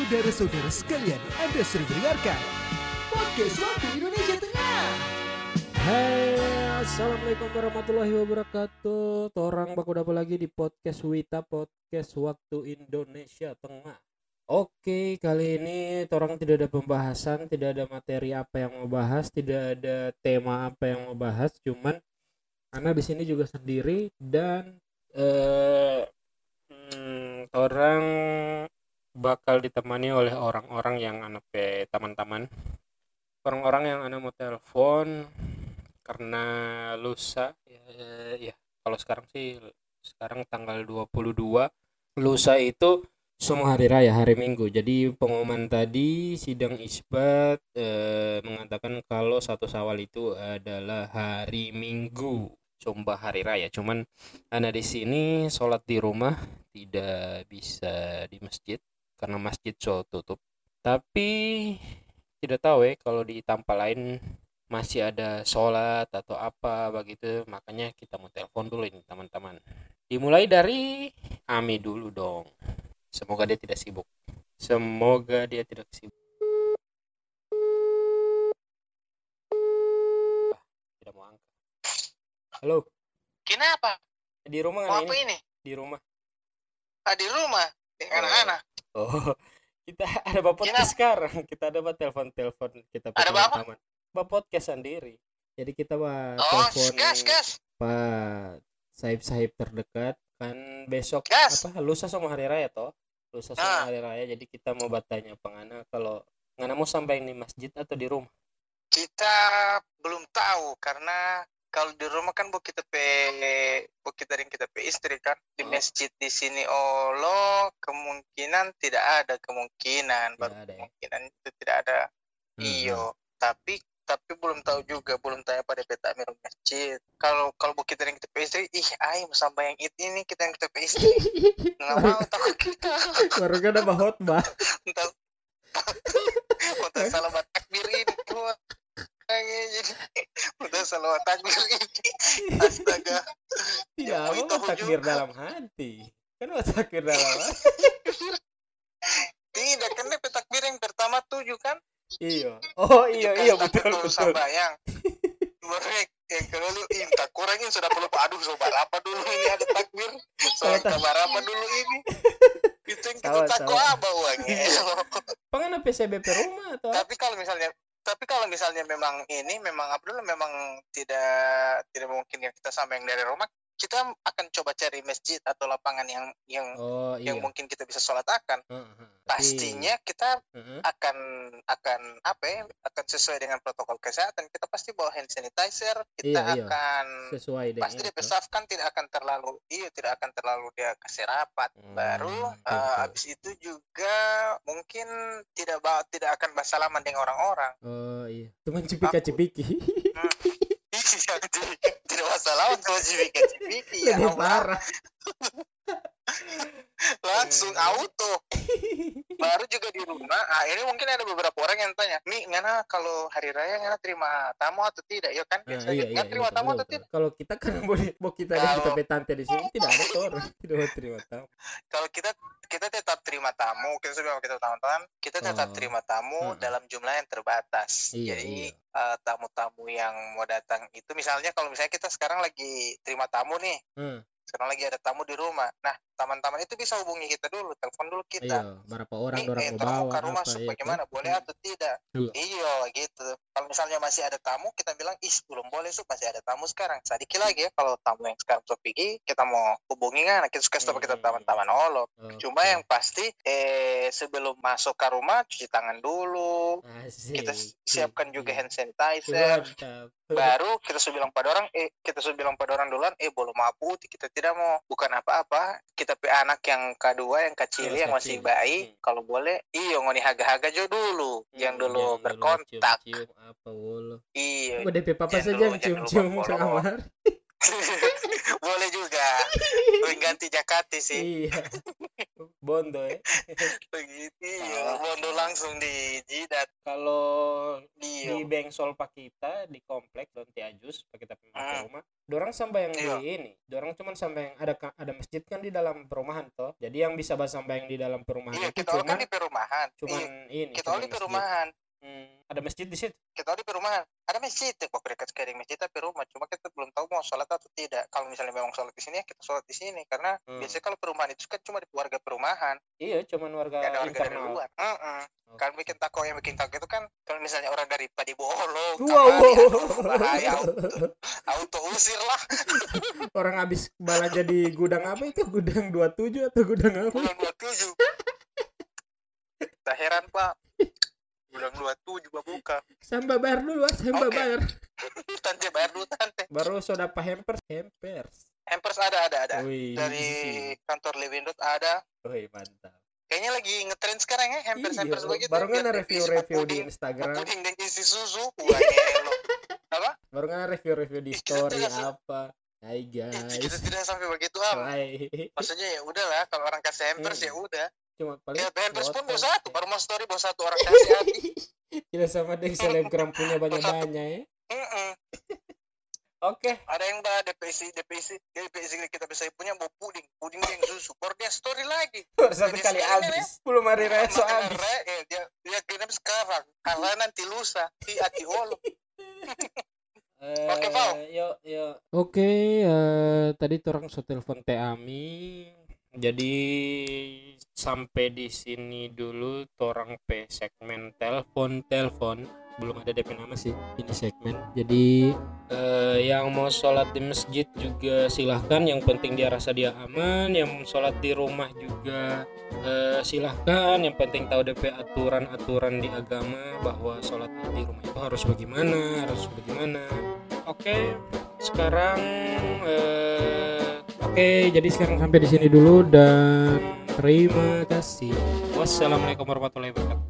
Saudara-saudara sekalian, Anda sering mendengarkan Podcast Waktu Indonesia Tengah. Hai, assalamualaikum warahmatullahi wabarakatuh. Torang baku dapat lagi di podcast Wita Podcast Waktu Indonesia Tengah. Oke, kali ini torang tidak ada pembahasan, tidak ada materi apa yang mau bahas, tidak ada tema apa yang mau bahas, cuman karena di sini juga sendiri dan eh hmm, orang bakal ditemani oleh orang-orang yang anak teman-teman orang-orang yang anak mau telepon karena lusa ya, ya kalau sekarang sih sekarang tanggal 22 lusa itu semua hari raya hari minggu. Jadi pengumuman tadi sidang isbat eh, mengatakan kalau satu sawal itu adalah hari minggu sumpah hari raya. Cuman anak di sini sholat di rumah tidak bisa di masjid karena masjid so tutup. Tapi tidak tahu ya kalau di tempat lain masih ada sholat atau apa begitu makanya kita mau telepon dulu ini teman-teman. Dimulai dari Ami dulu dong. Semoga dia tidak sibuk. Semoga dia tidak sibuk. Ah, tidak mau angkat. Halo. Kenapa? di rumah Mau apa ini? Ini? di rumah. Ah, di rumah? Dengan Oh. anak-anak. Oh, kita ada bapak podcast sekarang. Kita ada bapak telepon-telepon kita Ada teman. Bapak podcast sendiri. Jadi kita bah Oh, telepon gas, gas. Pak sahib-sahib terdekat kan besok Gas. apa lusa sama hari raya toh. Lusa sama Ah. hari raya jadi kita mau bertanya pengana kalau ngana mau sampai di masjid atau di rumah. Kita belum tahu karena kalau di rumah kan bu kita pe bu kita dan kita pe istri kan di Oh. masjid di sini Allah kemungkinan tidak ada kemungkinan Tidak baru ada ya. kemungkinan itu tidak ada Hmm. iyo tapi tapi belum tahu juga belum tahu pada peta miru masjid kalau kalau bu kita dan kita pe istri ih ayo sampai yang itu ini kita yang kita pe istri nggak mau takut kita Baru kan ada khotbah. entah entah salah buat takbir ini jadi salah buat takbir ini astaga Tidak Ya, mau takbir juga. dalam hati. Kan mau takbir dalam hati. tidak kan DP takbir yang pertama tujuh kan Iya. Oh iya kan iya betul kalau betul. sembahyang baru yang- kedua lu tak kurangin sudah perlu aduh sobat apa dulu ini ada takbir soal kabar apa dulu ini itu yang kita takut salah. apa uangnya Pengen PCBP rumah atau tapi kalau misalnya tapi kalau misalnya memang ini memang Abdul memang tidak tidak mungkin yang kita sampai yang dari rumah kita akan coba cari masjid atau lapangan yang yang Oh iya. yang mungkin kita bisa sholat akan heeh. Tapi- pastinya kita Heeh. akan akan apa ya akan sesuai dengan protokol kesehatan kita pasti bawa hand sanitizer kita Iya, iya. akan sesuai dengan pasti itu. DP staff kan tidak akan terlalu iya tidak akan terlalu dia kasih rapat Hmm, baru betul, eh, betul. habis itu juga mungkin tidak ba- tidak akan bersalaman dengan orang-orang Oh iya. Cuman cipika-cipiki. Iya, jadi Tidak, tidak masalah untuk justifikasi pipi ya. Lebih barra. langsung Eh. auto baru juga di rumah ah ini mungkin ada beberapa orang yang tanya mi ngana kalau hari raya ngana terima tamu atau tidak ya kan Nah, biasa iya, gitu. iya, Ngana terima betul, tamu betul, atau betul. tidak Kalau kita kan boleh, mau kita dan kita petante di sini tidak ada orang tidak mau terima tamu. kalau kita kita tetap terima tamu kita sudah kita teman-teman kita tetap Oh. terima tamu Mm-mm. dalam jumlah yang terbatas Iya, jadi iya. eh, tamu-tamu yang mau datang itu misalnya kalau misalnya kita sekarang lagi terima tamu nih Hmm, sekarang lagi ada tamu di rumah nah teman-teman itu bisa hubungi kita dulu telepon dulu kita iya. Berapa orang Nih, orang eh, bawa ke rumah apa supaya ya kan? gimana boleh atau tidak Iya. iya gitu kalau misalnya masih ada tamu kita bilang ih belum boleh su masih ada tamu sekarang sedikit lagi ya kalau tamu yang sekarang sudah pergi kita mau hubungi kan kita suka sama kita Hmm. teman-teman olo Oke. cuma yang pasti eh sebelum masuk ke rumah cuci tangan dulu Asik. kita siapkan juga Iya. hand sanitizer Mantap. Baru kita sudah bilang pada orang eh kita sudah bilang pada orang duluan eh belum mau putih kita tidak mau bukan apa-apa kita pe anak yang kedua yang kecil Yang yang masih bayi Hmm. kalau boleh iyo ngoni haga-haga jo dulu yang Hmm, dulu jangan berkontak cium-cium apa wolo. iya DP papa saja yang dulu cium-cium kamar. boleh juga mengganti Jakati sih Iya. Bondo ya. begitu iya. Salah, bondo langsung di jidat Kalau iya di Bengsol Pak kita di komplek Donti Ajus Pak kita ke Hmm. rumah dorang sampai yang Iya. di ini dorang cuman sampai yang ada ada masjid kan di dalam perumahan toh. Jadi yang bisa bahas sampai yang di dalam perumahan iya kita all cuman kan di perumahan. cuman Iya, ini kita cuman di perumahan Hmm, ada masjid di situ? Kita di perumahan. Ada masjid. Ya kok dekat sekali masjid tapi rumah. Cuma kita belum tahu mau sholat atau tidak. Kalau misalnya memang sholat di sini ya kita sholat di sini. Karena Hmm. biasanya kalau perumahan itu kan cuma di warga perumahan. Iya cuman warga nggak ada warga dari luar. Heeh. Oke. kan bikin takut yang bikin takut itu kan kalau misalnya orang dari Padibolo Wow, Kamari, wow. bahaya. Auto, auto usir lah. Orang habis belanja di gudang apa itu? Gudang 27 atau gudang apa? Bulan 27 tak heran pak bulan 27 Pak, buka. Samba bayar dulu ah, samba Oke. bayar. Tante bayar dulu tante. Baru soda pak hampers hampers. Hampers ada ada ada. Wih, dari kantor Lewindot ada. Wih, mantap. Kayaknya lagi ngetren sekarang ya hampers Iya, hampers begitu. baru isi review-review di Instagram. puding dan isi susu. Wah apa? Baru nggak review-review di kita story apa. Hai Ih, kita guys. tidak sampai begitu am. Hai. Maksudnya ya udahlah kalau orang kasih hampers ya udah cuma paling ya hampers pun bawa satu baru mau story bawa satu orang kasih hati Kita sama deh selebgram punya banyak-banyak ya. Mm-mm. oke. Ada yang bah DPC DPC DPC kita bisa punya bawa puding. Puding dengan susu baru dia story lagi. Baru satu Jadi kali habis. belum hari raya so habis. Re- eh, dia dia kirim sekarang. Karena nanti lusa. Di hati olo. Oke, Pau. Yuk, yuk. Oke, eh, tadi orang so telepon Teh Ami. Jadi sampai di sini dulu torang pe segmen telepon telepon. Belum ada DP nama sih ini segmen. Jadi eh, yang mau sholat di masjid juga silahkan. Yang penting dia rasa dia aman. Yang sholat di rumah juga eh, silahkan. Yang penting tahu DP aturan-aturan di agama bahwa sholat di rumah itu harus bagaimana harus bagaimana. Oke sekarang eh, oke jadi sekarang sampai di sini dulu dan terima kasih. Wassalamualaikum warahmatullahi wabarakatuh